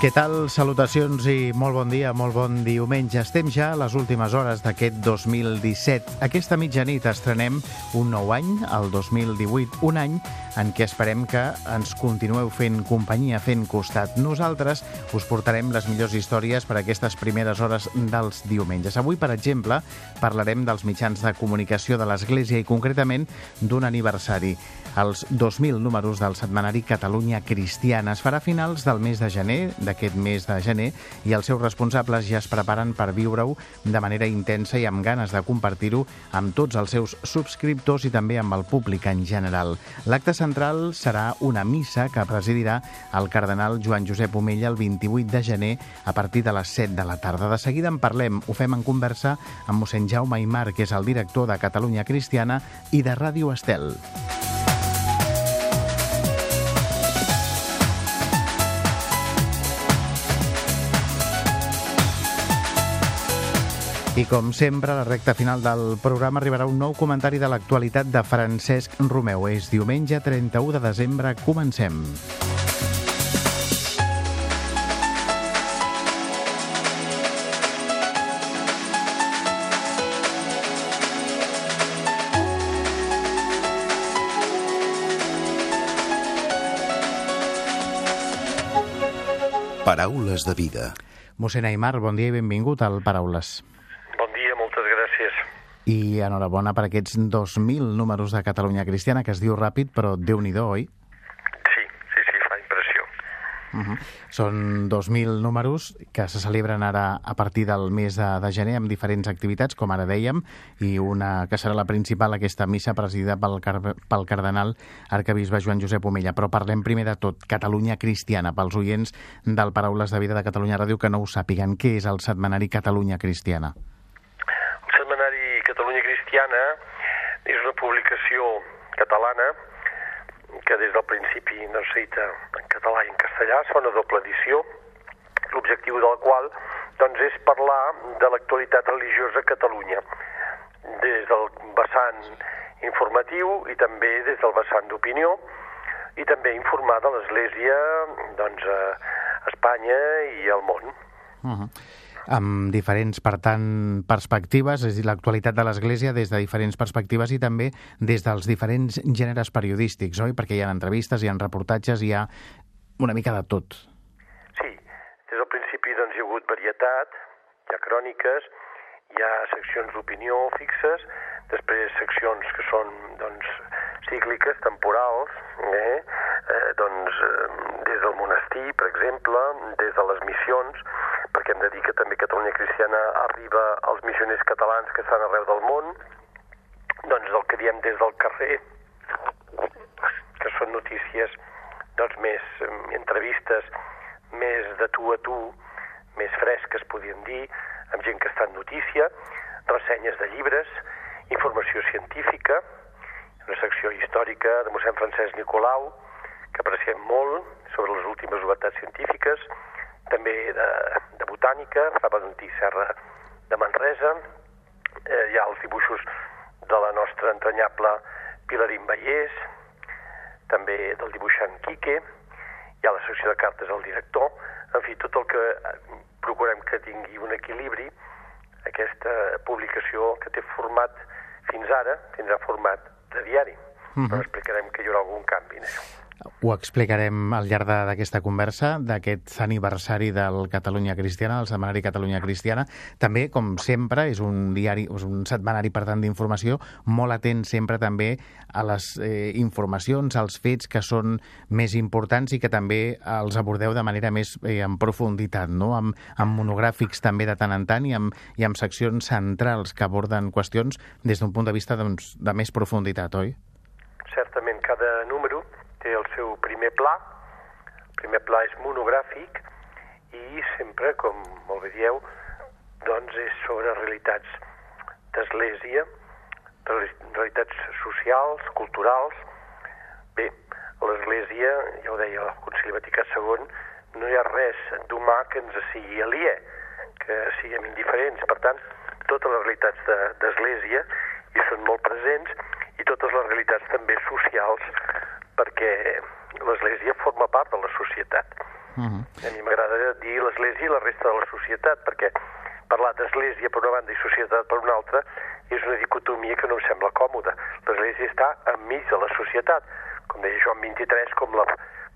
Què tal? Salutacions i molt bon dia, molt bon diumenge. Estem ja a les últimes hores d'aquest 2017. Aquesta mitjanit estrenem un nou any, el 2018, un any en què esperem que ens continueu fent companyia, fent costat. Nosaltres us portarem les millors històries per aquestes primeres hores dels diumenges. Avui, per exemple, parlarem dels mitjans de comunicació de l'Església i concretament d'un aniversari. Els 2.000 números del setmanari Catalunya Cristiana es farà a finals del mes de gener, d'aquest mes de gener, i els seus responsables ja es preparen per viure-ho de manera intensa i amb ganes de compartir-ho amb tots els seus subscriptors i també amb el públic en general. L'acte central serà una missa que presidirà el cardenal Joan Josep Omella el 28 de gener a partir de les 7 de la tarda. De seguida en parlem, ho fem en conversa amb mossèn Jaume Aymar, que és el director de Catalunya Cristiana i de Ràdio Estel. I com sempre, a la recta final del programa arribarà un nou comentari de l'actualitat de Francesc Romeu. És diumenge 31 de desembre. Comencem. Paraules de vida. Mossèn Aymar, bon dia i benvingut al Paraules. Bon dia, moltes gràcies. I enhorabona per aquests 2.000 números de Catalunya Cristiana, que es diu ràpid, però déu nhi oi? Sí, sí, sí, fa impressió. Uh -huh. Són 2.000 números que se celebren ara a partir del mes de, de gener amb diferents activitats, com ara dèiem, i una que serà la principal, aquesta missa presidida pel, car pel cardenal arcabisbe Joan Josep Omella. Però parlem primer de tot, Catalunya Cristiana, pels oients del Paraules de Vida de Catalunya Ràdio que no ho sàpiguen. Què és el setmanari Catalunya Cristiana? El setmanari Catalunya Cristiana és una publicació catalana que des del principi s'ha dit en català i en castellà, es fa una doble edició, l'objectiu de la qual doncs, és parlar de l'actualitat religiosa a Catalunya, des del vessant informatiu i també des del vessant d'opinió, i també informar de l'Església doncs, a Espanya i al món. Uh -huh amb diferents, per tant, perspectives, és a dir, l'actualitat de l'Església des de diferents perspectives i també des dels diferents gèneres periodístics, oi? Perquè hi ha entrevistes, hi ha reportatges, hi ha una mica de tot. Sí, des del principi doncs, hi ha hagut varietat, hi ha cròniques, hi ha seccions d'opinió fixes, després seccions que són doncs, cícliques, temporals, eh? Eh, doncs, eh, des del monestir, per exemple, des de les missions, perquè hem de dir que també Catalunya Cristiana arriba als missioners catalans que estan arreu del món, doncs el que diem des del carrer, que són notícies doncs, més entrevistes, més de tu a tu, més fresques, podríem dir, amb gent que està en notícia, ressenyes de llibres, informació científica, una secció històrica de mossèn Francesc Nicolau, que apreciem molt sobre les últimes novetats científiques, també de, de botànica, fa Valentí Serra de Manresa, eh, hi ha els dibuixos de la nostra entranyable Pilarín Vallès, també del dibuixant Quique, hi ha la secció de cartes al director, en fi, tot el que procurem que tingui un equilibri, aquesta publicació que té format fins ara, tindrà format de diari, uh -huh. però explicarem que hi haurà algun canvi en això. Ho explicarem al llarg d'aquesta conversa, d'aquest aniversari del Catalunya Cristiana, del setmanari Catalunya Cristiana. També, com sempre, és un diari, és un setmanari, per tant, d'informació, molt atent sempre també a les eh, informacions, als fets que són més importants i que també els abordeu de manera més eh, en profunditat, no? amb, amb monogràfics també de tant en tant i amb, i amb seccions centrals que aborden qüestions des d'un punt de vista doncs, de més profunditat, oi? Té el seu primer pla, el primer pla és monogràfic i sempre, com molt bé dieu, doncs és sobre realitats d'església, realitats socials, culturals. Bé, l'església, ja ho deia el Concili Vaticà II, no hi ha res d'humà que ens sigui aliè, que siguem indiferents. Per tant, totes les realitats d'Església hi són molt presents i totes les realitats també socials perquè l'Església forma part de la societat. Uh -huh. A mi m'agrada dir l'Església i la resta de la societat perquè parlar d'Església per una banda i societat per una altra és una dicotomia que no em sembla còmoda. L'Església està enmig de la societat, com deia Joan 23, com la,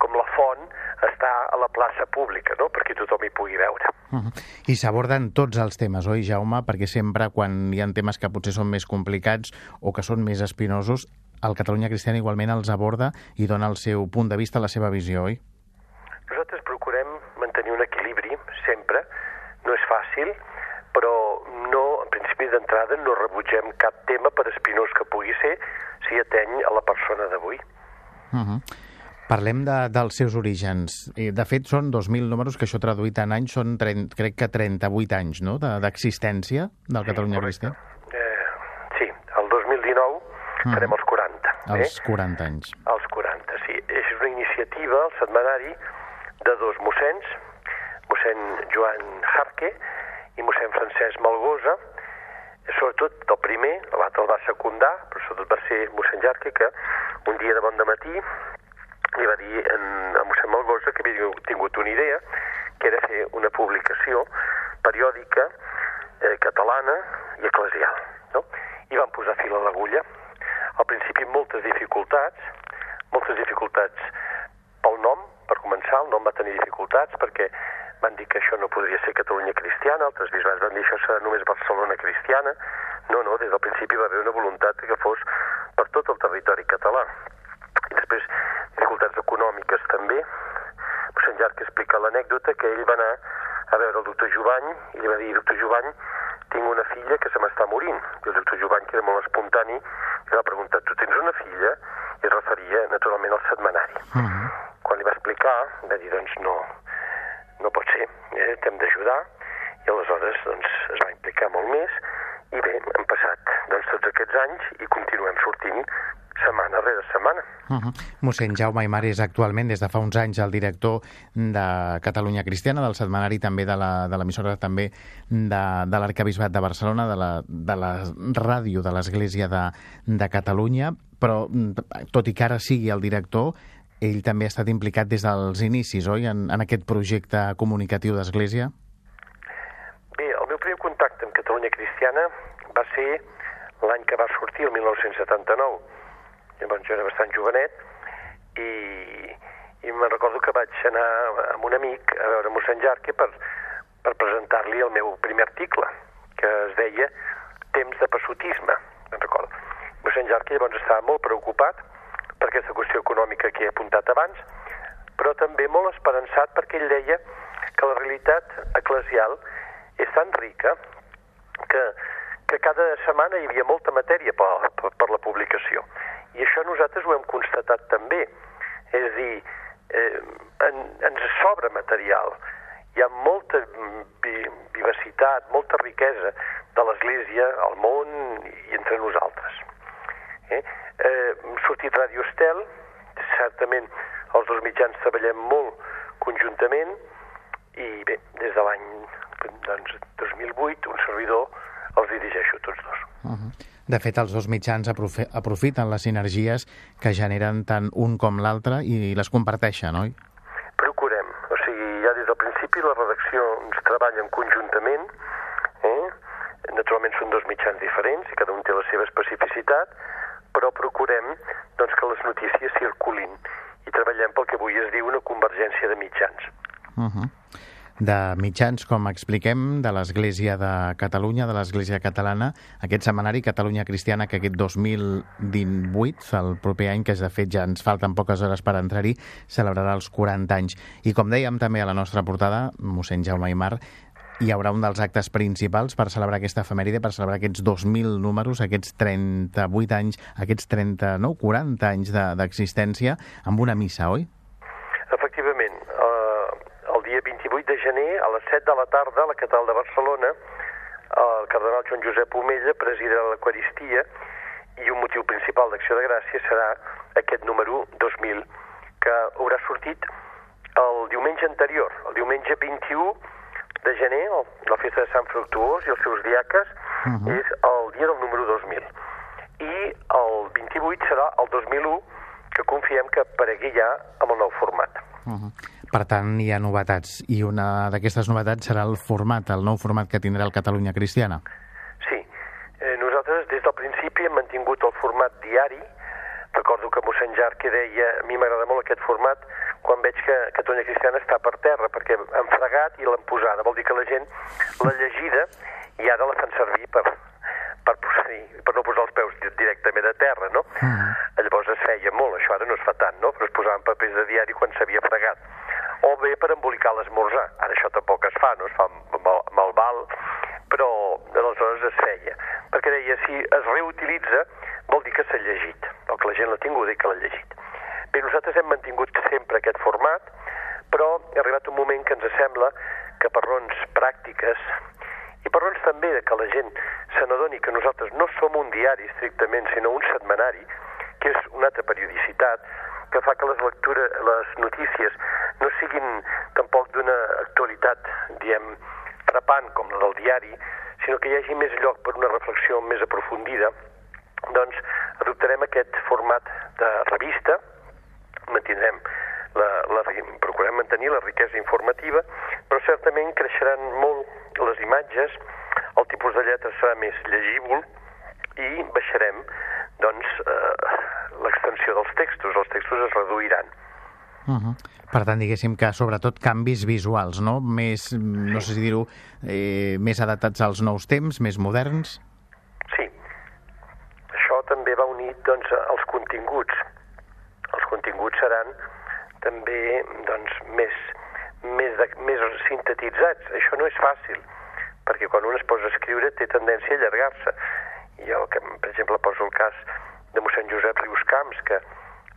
com la font està a la plaça pública, no? perquè tothom hi pugui veure. Uh -huh. I s'aborden tots els temes, oi, Jaume? Perquè sempre quan hi ha temes que potser són més complicats o que són més espinosos, el Catalunya Cristiana igualment els aborda i dona el seu punt de vista, la seva visió, oi? Nosaltres procurem mantenir un equilibri, sempre. No és fàcil, però no, en principi d'entrada no rebutgem cap tema per espinós que pugui ser si ateny a la persona d'avui. Uh -huh. Parlem de, dels seus orígens. De fet, són 2.000 números, que això traduït en anys són, 30, crec que 38 anys no? d'existència de, del sí, Catalunya Cristià. Eh, sí, el 2019 uh -huh. farem els 40. Eh? 40 anys. Els 40, sí. És una iniciativa, el setmanari, de dos mossens, mossèn Joan Jarque i mossèn Francesc Malgosa, sobretot el primer, l'altre el va secundar, però sobretot va ser mossèn Jarque, que un dia de bon matí li va dir en, a mossèn Malgosa que havia tingut una idea, que era fer una publicació periòdica eh, catalana i eclesial. No? I van posar fil a l'agulla. Al principi moltes dificultats, moltes dificultats pel nom, per començar, el nom va tenir dificultats perquè van dir que això no podria ser Catalunya cristiana, altres bisbats van dir això serà només Barcelona cristiana. No, no, des del principi va haver una voluntat que fos per tot el territori català. I després, dificultats econòmiques també. Sant Llarg explica l'anècdota que ell va anar a veure el doctor Jovany i li va dir, doctor Jovany, tinc una filla que se m'està morint. I el doctor Jovany, que era molt espontani, li va preguntar, tu tens una filla? I es referia naturalment al setmanari. Uh mhm. -huh. Quan li va explicar, va dir, doncs no, no pot ser, eh? t'hem d'ajudar, i aleshores doncs, es va implicar molt més, i bé, hem passat doncs, tots aquests anys i continuem sortint setmana rere setmana. Uh -huh. Mossèn Jaume Aymar és actualment, des de fa uns anys, el director de Catalunya Cristiana, del setmanari també de l'emissora també de, de l'Arcabisbat de Barcelona, de la, de la ràdio de l'Església de, de Catalunya, però tot i que ara sigui el director, ell també ha estat implicat des dels inicis, oi, en, en aquest projecte comunicatiu d'Església? Bé, el meu primer contacte amb Catalunya Cristiana va ser l'any que va sortir, el 1979. Llavors jo era bastant jovenet i, i me'n recordo que vaig anar amb un amic a veure mossèn Jarque per, per presentar-li el meu primer article, que es deia Temps de passotisme, me'n recordo. Mossèn Jarque llavors estava molt preocupat per aquesta qüestió econòmica que he apuntat abans, però també molt esperançat perquè ell deia que la realitat eclesial és tan rica que, que cada setmana hi havia molta matèria per, per, per la publicació. I això nosaltres ho hem constatat també. És a dir, eh, en, ens sobra material. Hi ha molta vi, vivacitat, molta riquesa de l'Església al món i entre nosaltres. Eh? Eh, sortit Ràdio Estel, certament els dos mitjans treballem molt conjuntament i bé, des de l'any doncs, 2008 un servidor els dirigeixo tots dos. Uh -huh. De fet, els dos mitjans aprofiten les sinergies que generen tant un com l'altre i les comparteixen, oi? Procurem. O sigui, ja des del principi la redacció ens treballa conjuntament, eh? naturalment són dos mitjans diferents i cada un té la seva especificitat, però procurem doncs, que les notícies circulin i treballem pel que avui es diu una convergència de mitjans. Uh -huh. De mitjans, com expliquem, de l'Església de Catalunya, de l'Església Catalana, aquest setmanari Catalunya Cristiana, que aquest 2018, el proper any, que és de fet ja ens falten poques hores per entrar-hi, celebrarà els 40 anys. I com dèiem també a la nostra portada, mossèn Jaume Aymar, hi haurà un dels actes principals per celebrar aquesta efemèride, per celebrar aquests 2.000 números, aquests 38 anys, aquests 30, no, 40 anys d'existència, de, amb una missa, oi? 8 de gener, a les 7 de la tarda, a la capital de Barcelona, el cardenal Joan Josep Omella presidirà l'Eucaristia i un motiu principal d'Acció de Gràcia serà aquest número 2000, que haurà sortit el diumenge anterior, el diumenge 21 de gener, la festa de Sant Fructuós i els seus diaques, uh -huh. és el dia del número 2000. I el 28 serà el 2001, que confiem que aparegui ja amb el nou format. Uh -huh. Per tant, hi ha novetats, i una d'aquestes novetats serà el format, el nou format que tindrà el Catalunya Cristiana. Sí. Eh, nosaltres, des del principi, hem mantingut el format diari. Recordo que mossèn Jarque deia, a mi m'agrada molt aquest format, quan veig que Catalunya Cristiana està per terra, perquè han fregat i l'han posada. Vol dir que la gent l'ha llegida i ara la fan servir per, per, sí, per no posar els peus directament a terra, no? Uh -huh. Llavors es feia molt, això ara no es fa tant, no? Però es posaven papers de diari quan s'havia fregat. O bé per embolicar l'esmorzar. Ara això tampoc es fa, no? Es fa amb, amb el val, però aleshores es feia. Perquè deia, si es reutilitza, vol dir que s'ha llegit, o que la gent l'ha tingut i que l'ha llegit. Bé, nosaltres hem mantingut sempre aquest format, però ha arribat un moment que ens sembla que per raons pràctiques i per raons també de que la gent se n'adoni que nosaltres no som un diari estrictament, sinó un setmanari, que és una altra periodicitat, que fa que les lectures, les notícies no siguin tampoc d'una actualitat, diem, frapant com la del diari, sinó que hi hagi més lloc per una reflexió més aprofundida, doncs adoptarem aquest format de revista, mantindrem la, la, procurem mantenir la riquesa informativa, però certament creixeran molt les imatges, el tipus de lletra serà més llegível i baixarem doncs, eh, l'extensió dels textos, els textos es reduiran. Uh -huh. Per tant, diguéssim que sobretot canvis visuals, no? Més, no sé si dir-ho, eh, més adaptats als nous temps, més moderns? Sí. Això també va unit doncs, als continguts. Els continguts seran també doncs, més, més, de, més sintetitzats. Això no és fàcil, perquè quan un es posa a escriure té tendència a allargar-se. Jo, que, per exemple, poso el cas de mossèn Josep Riuscamps, que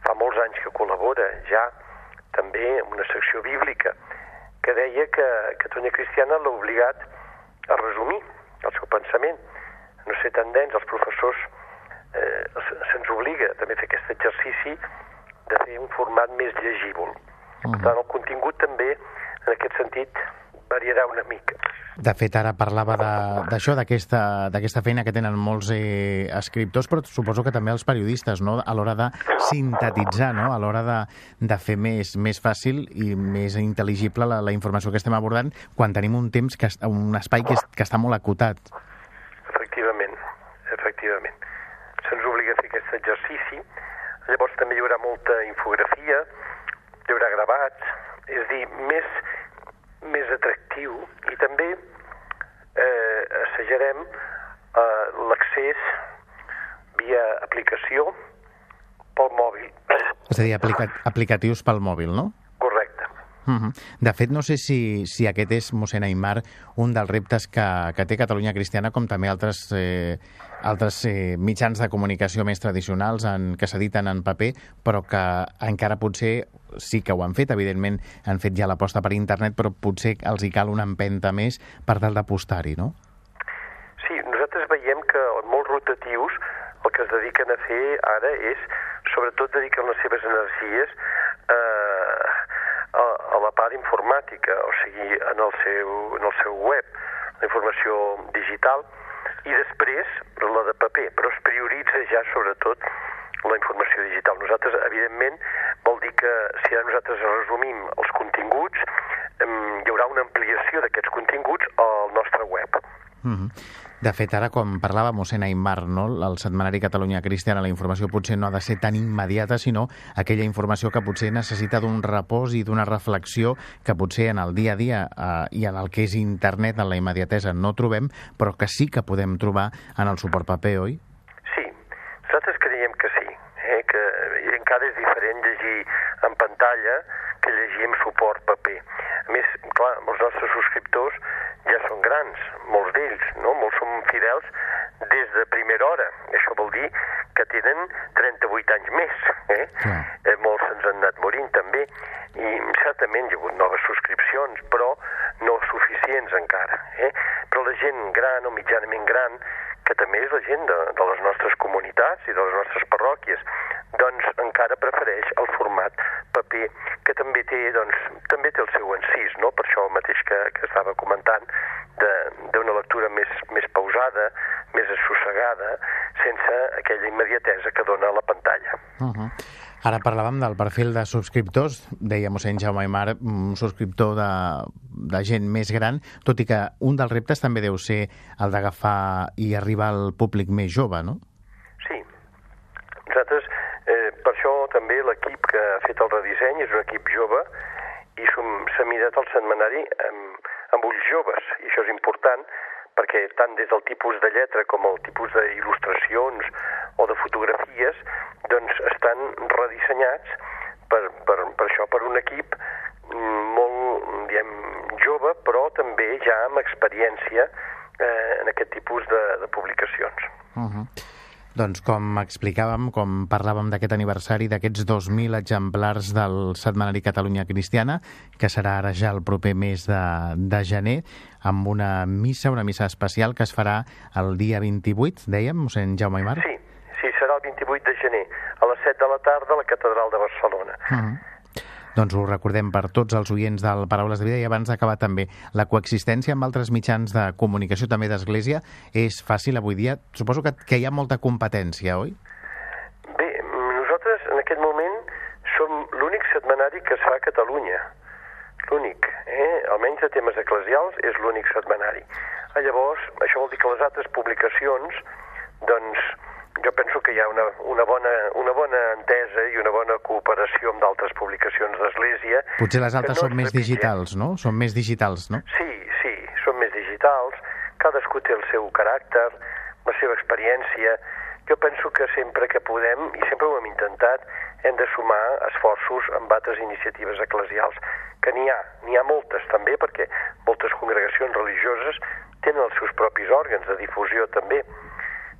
fa molts anys que col·labora ja també una secció bíblica, que deia que Catalunya Cristiana l'ha obligat a resumir el seu pensament, no ser tan dens, els professors eh, se'ns obliga també a fer aquest exercici de fer un format més -huh. Per tant, el contingut també, en aquest sentit, variarà una mica. De fet, ara parlava d'això, d'aquesta feina que tenen molts eh, escriptors, però suposo que també els periodistes, no? a l'hora de sintetitzar, no? a l'hora de, de fer més, més fàcil i més intel·ligible la, la informació que estem abordant quan tenim un temps, que, un espai que, que està molt acotat. Efectivament, efectivament. Se'ns obliga a fer aquest exercici. Llavors també hi haurà molta infografia, hi haurà gravats, és a dir, més més atractiu i també eh, assajarem eh, l'accés via aplicació pel mòbil. És a dir, aplica aplicatius pel mòbil, no? Correcte. Uh -huh. De fet, no sé si, si aquest és, mossèn Aymar, un dels reptes que, que té Catalunya Cristiana, com també altres, eh, altres eh, mitjans de comunicació més tradicionals en, que s'editen en paper, però que encara potser sí que ho han fet, evidentment han fet ja l'aposta per internet, però potser els hi cal una empenta més per tal d'apostar-hi, no? Sí, nosaltres veiem que molts rotatius el que es dediquen a fer ara és, sobretot, dediquen les seves energies eh, a, a la part informàtica, o sigui, en el seu, en el seu web, la informació digital, i després la de paper, però es prioritza ja, sobretot, la informació digital. Nosaltres, evidentment, dir que si ara nosaltres resumim els continguts, hi haurà una ampliació d'aquests continguts al nostre web. Mm -hmm. De fet, ara, com parlava mossèn Aymar, no? el setmanari Catalunya Cristiana, la informació potser no ha de ser tan immediata, sinó aquella informació que potser necessita d'un repòs i d'una reflexió que potser en el dia a dia eh, i en el que és internet, en la immediatesa, no trobem, però que sí que podem trobar en el suport paper, oi? Sí, nosaltres creiem que sí, eh? que encara és diferent llegir en pantalla que llegir en suport paper. A més, clar, els nostres subscriptors ja són grans, molts d'ells, no? Molts són fidels des de primera hora. Això vol dir que tenen 38 anys més, eh? Mm. eh molts se'ns han anat morint també, i certament hi ha hagut noves subscripcions, però no suficients encara, eh? Però la gent gran o mitjanament gran, que també és la gent de, de les nostres comunitats i de les nostres parròquies, doncs encara prefereix el format paper, que també té, doncs, també té el seu encís, no? per això el mateix que, que estava comentant, d'una lectura més, més pausada, més assossegada, sense aquella immediatesa que dona la pantalla. Uh -huh. Ara parlàvem del perfil de subscriptors, deia mossèn Jaume Aymar, un subscriptor de, de gent més gran, tot i que un dels reptes també deu ser el d'agafar i arribar al públic més jove, no? Sí. Nosaltres, eh, per això també l'equip que ha fet el redisseny és un equip jove i s'ha mirat el setmanari amb, amb ulls joves, i això és important perquè tant des del tipus de lletra com el tipus d'il·lustracions o de fotografies doncs estan redissenyats per, per, per això, per un equip molt, diem, jove, però també ja amb experiència eh, en aquest tipus de, de publicacions. Uh -huh. Doncs com explicàvem, com parlàvem d'aquest aniversari, d'aquests 2.000 exemplars del setmanari Catalunya Cristiana, que serà ara ja el proper mes de, de gener, amb una missa, una missa especial que es farà el dia 28, dèiem, mossèn Jaume Aymar? Sí, sí, serà el 28 de gener, a les 7 de la tarda a la Catedral de Barcelona. Uh -huh. Doncs ho recordem per tots els oients del Paraules de Vida i abans d'acabar també, la coexistència amb altres mitjans de comunicació també d'Església és fàcil avui dia? Suposo que, que hi ha molta competència, oi? Bé, nosaltres en aquest moment som l'únic setmanari que es fa a Catalunya. L'únic, eh? almenys de temes eclesials és l'únic setmanari. Ah, llavors, això vol dir que les altres publicacions, doncs, jo penso que hi ha una, una, bona, una bona entesa i una bona cooperació amb d'altres publicacions d'Església. Potser les altres no són més digitals, no? Són més digitals, no? Sí, sí, són més digitals. Cadascú té el seu caràcter, la seva experiència. Jo penso que sempre que podem, i sempre ho hem intentat, hem de sumar esforços amb altres iniciatives eclesials, que n'hi ha, n'hi ha moltes també, perquè moltes congregacions religioses tenen els seus propis òrgans de difusió també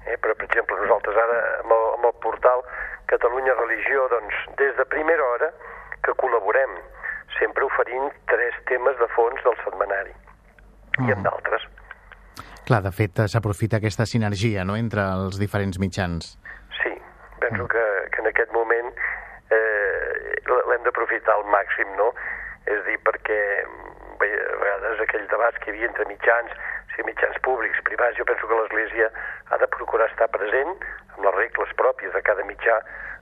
Eh, però, per exemple, nosaltres ara amb el, amb el portal Catalunya Religió, doncs, des de primera hora que col·laborem, sempre oferint tres temes de fons del setmanari, mm. i amb d'altres. Clar, de fet, s'aprofita aquesta sinergia no?, entre els diferents mitjans. Sí, penso mm. que, que en aquest moment eh, l'hem d'aprofitar al màxim, no? És dir, perquè bé, a vegades aquell debat que hi havia entre mitjans, si mitjans públics, privats, jo penso que l'Església ha de procurar estar present amb les regles pròpies de cada mitjà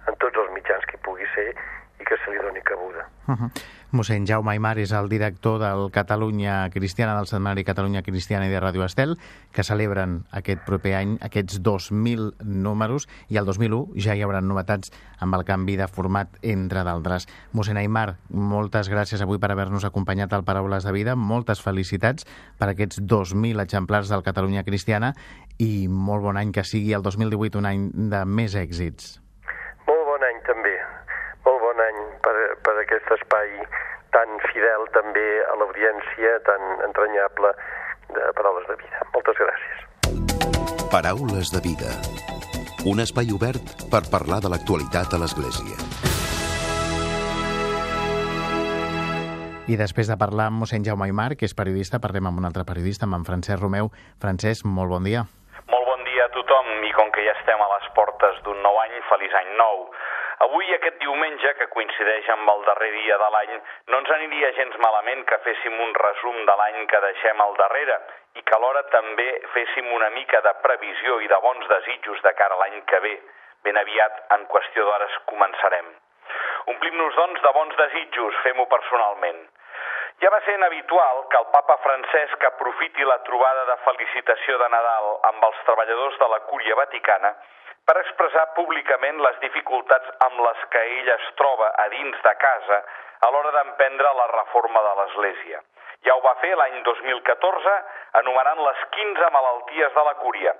en tots els mitjans que pugui ser i que se li doni cabuda. Uh -huh. Mossèn Jaume Aymar és el director del Catalunya Cristiana, del setmanari Catalunya Cristiana i de Ràdio Estel, que celebren aquest proper any aquests 2.000 números i el 2001 ja hi haurà novetats amb el canvi de format, entre d'altres. Mossèn Aymar, moltes gràcies avui per haver-nos acompanyat al Paraules de Vida, moltes felicitats per aquests 2.000 exemplars del Catalunya Cristiana i molt bon any que sigui el 2018 un any de més èxits. Molt bon any també, molt bon any per, per aquest espai tan fidel també a l'audiència, tan entranyable de Paraules de Vida. Moltes gràcies. Paraules de Vida. Un espai obert per parlar de l'actualitat a l'Església. I després de parlar amb mossèn Jaume Aymar, que és periodista, parlem amb un altre periodista, amb en Francesc Romeu. Francesc, molt bon dia. Molt bon dia a tothom, i com que ja estem a les portes d'un nou any, feliç any nou. Avui, aquest diumenge, que coincideix amb el darrer dia de l'any, no ens aniria gens malament que féssim un resum de l'any que deixem al darrere i que alhora també féssim una mica de previsió i de bons desitjos de cara a l'any que ve. Ben aviat, en qüestió d'hores, començarem. Omplim-nos, doncs, de bons desitjos, fem-ho personalment. Ja va ser habitual que el papa Francesc aprofiti la trobada de felicitació de Nadal amb els treballadors de la Cúria Vaticana per expressar públicament les dificultats amb les que ell es troba a dins de casa a l'hora d'emprendre la reforma de l'Església. Ja ho va fer l'any 2014 anomenant les 15 malalties de la cúria.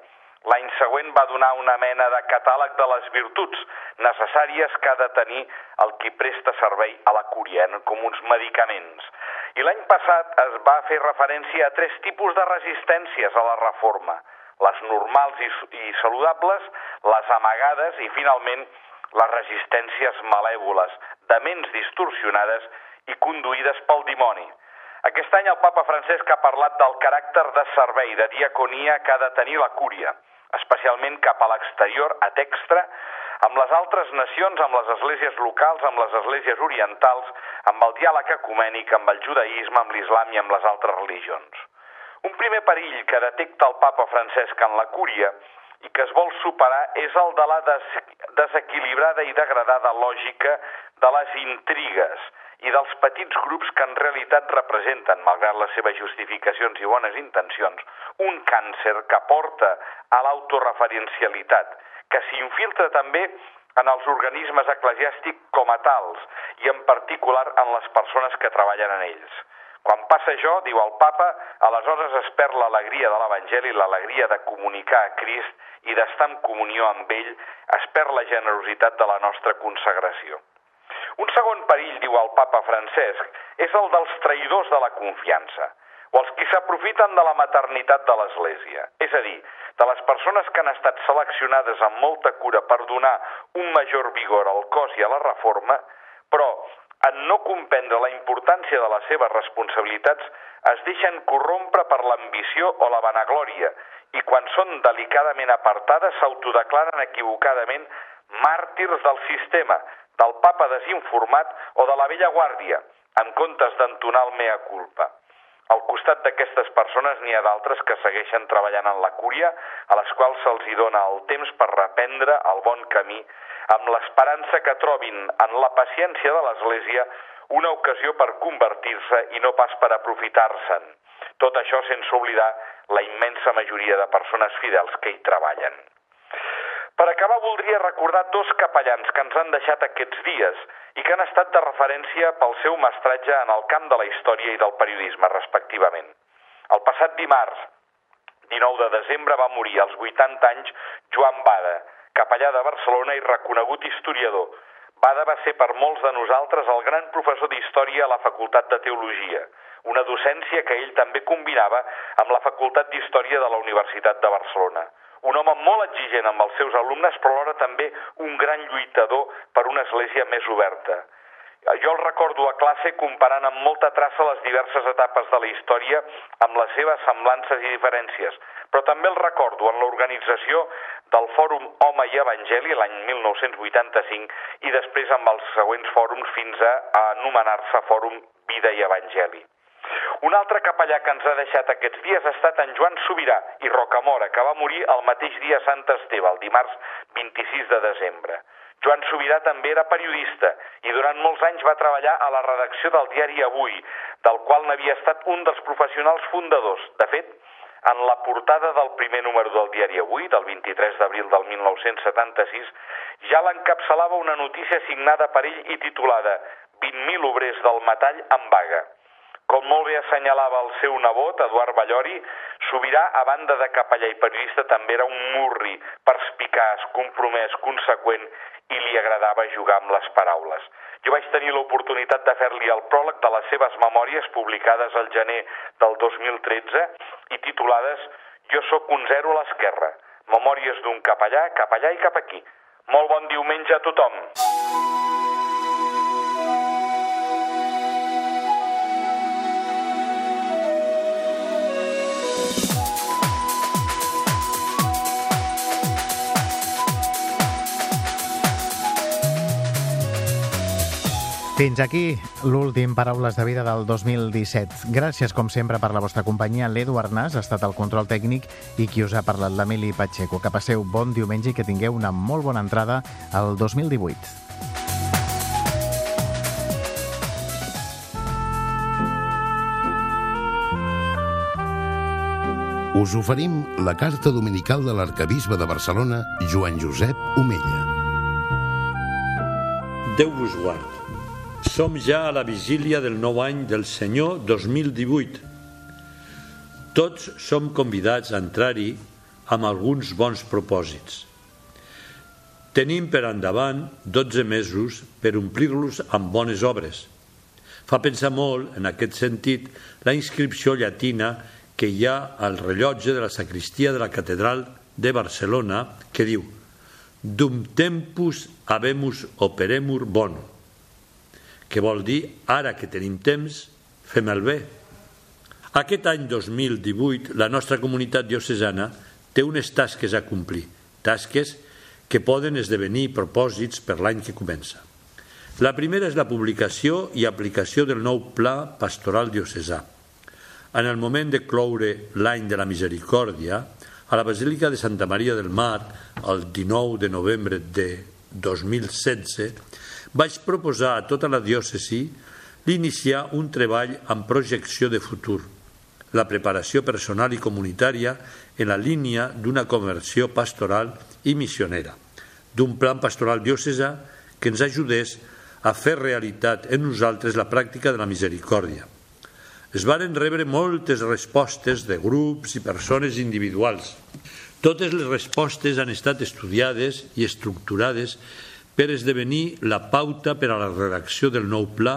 L'any següent va donar una mena de catàleg de les virtuts necessàries que ha de tenir el qui presta servei a la cúria, com uns medicaments. I l'any passat es va fer referència a tres tipus de resistències a la reforma – les normals i, i saludables, les amagades i, finalment, les resistències malèvoles, de ments distorsionades i conduïdes pel dimoni. Aquest any el papa Francesc ha parlat del caràcter de servei, de diaconia que ha de tenir la cúria, especialment cap a l'exterior, a textra, amb les altres nacions, amb les esglésies locals, amb les esglésies orientals, amb el diàleg ecumènic, amb el judaïsme, amb l'islam i amb les altres religions. Un primer perill que detecta el papa Francesc en la cúria i que es vol superar és el de la des desequilibrada i degradada lògica de les intrigues i dels petits grups que en realitat representen, malgrat les seves justificacions i bones intencions, un càncer que porta a l'autoreferencialitat, que s'infiltra també en els organismes eclesiàstics com a tals i en particular en les persones que treballen en ells. Quan passa això, diu el papa, aleshores es perd l'alegria de l'Evangeli, l'alegria de comunicar a Crist i d'estar en comunió amb ell, es perd la generositat de la nostra consagració. Un segon perill, diu el papa Francesc, és el dels traïdors de la confiança o els qui s'aprofiten de la maternitat de l'Església, és a dir, de les persones que han estat seleccionades amb molta cura per donar un major vigor al cos i a la reforma, però en no comprendre la importància de les seves responsabilitats es deixen corrompre per l'ambició o la vanaglòria i quan són delicadament apartades s'autodeclaren equivocadament màrtirs del sistema, del papa desinformat o de la vella guàrdia, en comptes d'entonar el mea culpa. Al costat d'aquestes persones n'hi ha d'altres que segueixen treballant en la cúria, a les quals se'ls dona el temps per reprendre el bon camí, amb l'esperança que trobin en la paciència de l'Església una ocasió per convertir-se i no pas per aprofitar-se'n. Tot això sense oblidar la immensa majoria de persones fidels que hi treballen. Per acabar, voldria recordar dos capellans que ens han deixat aquests dies i que han estat de referència pel seu mestratge en el camp de la història i del periodisme, respectivament. El passat dimarts, 19 de desembre, va morir als 80 anys Joan Bada, capellà de Barcelona i reconegut historiador. Bada va ser per molts de nosaltres el gran professor d'història a la Facultat de Teologia, una docència que ell també combinava amb la Facultat d'Història de la Universitat de Barcelona un home molt exigent amb els seus alumnes, però alhora també un gran lluitador per una església més oberta. Jo el recordo a classe comparant amb molta traça les diverses etapes de la història amb les seves semblances i diferències, però també el recordo en l'organització del Fòrum Home i Evangeli l'any 1985 i després amb els següents fòrums fins a, anomenar-se Fòrum Vida i Evangeli. Un altre capellà que ens ha deixat aquests dies ha estat en Joan Sobirà i Rocamora, que va morir el mateix dia Sant Esteve, el dimarts 26 de desembre. Joan Sobirà també era periodista i durant molts anys va treballar a la redacció del diari Avui, del qual n'havia estat un dels professionals fundadors. De fet, en la portada del primer número del diari Avui, del 23 d'abril del 1976, ja l'encapçalava una notícia signada per ell i titulada 20.000 obrers del metall en vaga. Com molt bé assenyalava el seu nebot, Eduard Ballori, Sobirà, a banda de capellà i periodista, també era un murri, perspicaç, compromès, conseqüent i li agradava jugar amb les paraules. Jo vaig tenir l'oportunitat de fer-li el pròleg de les seves memòries publicades al gener del 2013 i titulades Jo sóc un zero a l'esquerra, memòries d'un capellà, capellà i cap aquí. Molt bon diumenge a tothom! Fins aquí l'últim Paraules de Vida del 2017. Gràcies, com sempre, per la vostra companyia. L'Edu Arnàs ha estat el control tècnic i qui us ha parlat, l'Emili Pacheco. Que passeu bon diumenge i que tingueu una molt bona entrada al 2018. Us oferim la carta dominical de l'arcabisbe de Barcelona, Joan Josep Omella. Déu vos guard. Som ja a la vigília del nou any del Senyor 2018. Tots som convidats a entrar-hi amb alguns bons propòsits. Tenim per endavant 12 mesos per omplir-los amb bones obres. Fa pensar molt, en aquest sentit, la inscripció llatina que hi ha al rellotge de la sacristia de la catedral de Barcelona que diu Dum tempus habemus operemur bono que vol dir ara que tenim temps, fem el bé. Aquest any 2018 la nostra comunitat diocesana té unes tasques a complir, tasques que poden esdevenir propòsits per l'any que comença. La primera és la publicació i aplicació del nou Pla Pastoral Diocesà. En el moment de cloure l'any de la Misericòrdia, a la Basílica de Santa Maria del Mar, el 19 de novembre de 2016, vaig proposar a tota la diòcesi l'iniciar un treball amb projecció de futur, la preparació personal i comunitària en la línia d'una conversió pastoral i missionera, d'un plan pastoral diocesà que ens ajudés a fer realitat en nosaltres la pràctica de la misericòrdia. Es varen rebre moltes respostes de grups i persones individuals. Totes les respostes han estat estudiades i estructurades per esdevenir la pauta per a la redacció del nou pla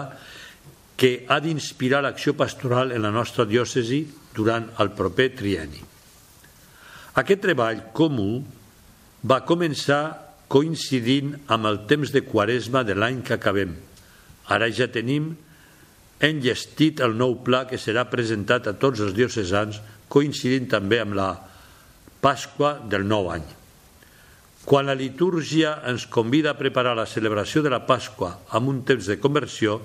que ha d'inspirar l'acció pastoral en la nostra diòcesi durant el proper trienni. Aquest treball comú va començar coincidint amb el temps de quaresma de l'any que acabem. Ara ja tenim enllestit el nou pla que serà presentat a tots els diocesans, coincidint també amb la Pasqua del nou any. Quan la litúrgia ens convida a preparar la celebració de la Pasqua amb un temps de conversió,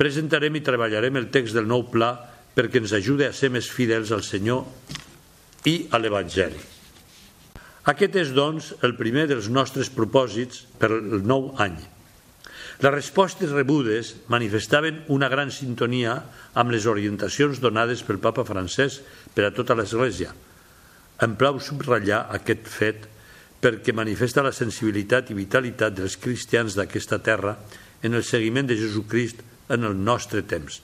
presentarem i treballarem el text del nou pla perquè ens ajude a ser més fidels al Senyor i a l'Evangeli. Aquest és, doncs, el primer dels nostres propòsits per el nou any. Les respostes rebudes manifestaven una gran sintonia amb les orientacions donades pel papa francès per a tota l'Església. Em plau subratllar aquest fet perquè manifesta la sensibilitat i vitalitat dels cristians d'aquesta terra en el seguiment de Jesucrist en el nostre temps.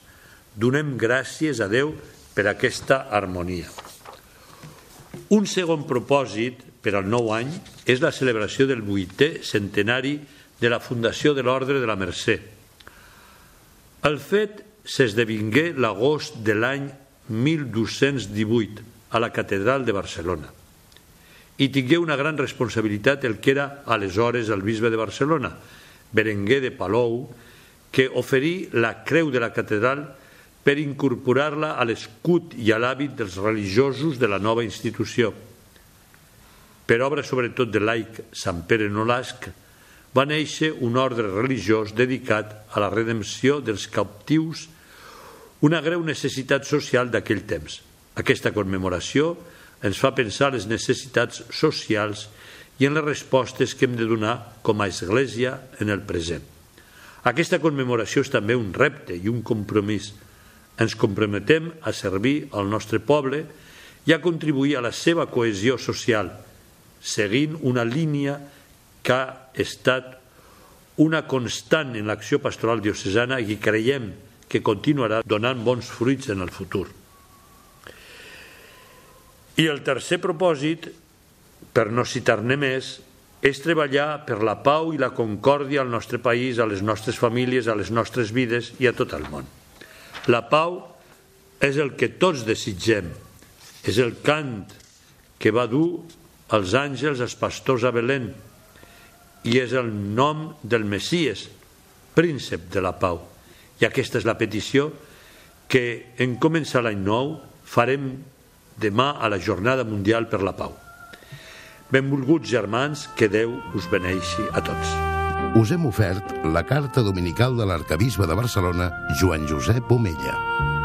Donem gràcies a Déu per aquesta harmonia. Un segon propòsit per al nou any és la celebració del vuitè centenari de la Fundació de l'Ordre de la Mercè. El fet s'esdevingué l'agost de l'any 1218 a la Catedral de Barcelona i tingué una gran responsabilitat el que era aleshores el bisbe de Barcelona, Berenguer de Palou, que oferí la creu de la catedral per incorporar-la a l'escut i a l'hàbit dels religiosos de la nova institució. Per obra sobretot de laic Sant Pere Nolasc, va néixer un ordre religiós dedicat a la redempció dels captius, una greu necessitat social d'aquell temps. Aquesta commemoració ens fa pensar les necessitats socials i en les respostes que hem de donar com a Església en el present. Aquesta commemoració és també un repte i un compromís ens comprometem a servir al nostre poble i a contribuir a la seva cohesió social, seguint una línia que ha estat una constant en l'acció pastoral diocesana i creiem que continuarà donant bons fruits en el futur. I el tercer propòsit, per no citar-ne més, és treballar per la pau i la concòrdia al nostre país, a les nostres famílies, a les nostres vides i a tot el món. La pau és el que tots desitgem, és el cant que va dur els àngels, els pastors a Belén, i és el nom del Messies, príncep de la pau. I aquesta és la petició que en començar l'any nou farem demà a la Jornada Mundial per la Pau. Benvolguts germans, que Déu us beneixi a tots us hem ofert la carta dominical de l'arcabisbe de Barcelona, Joan Josep Omella.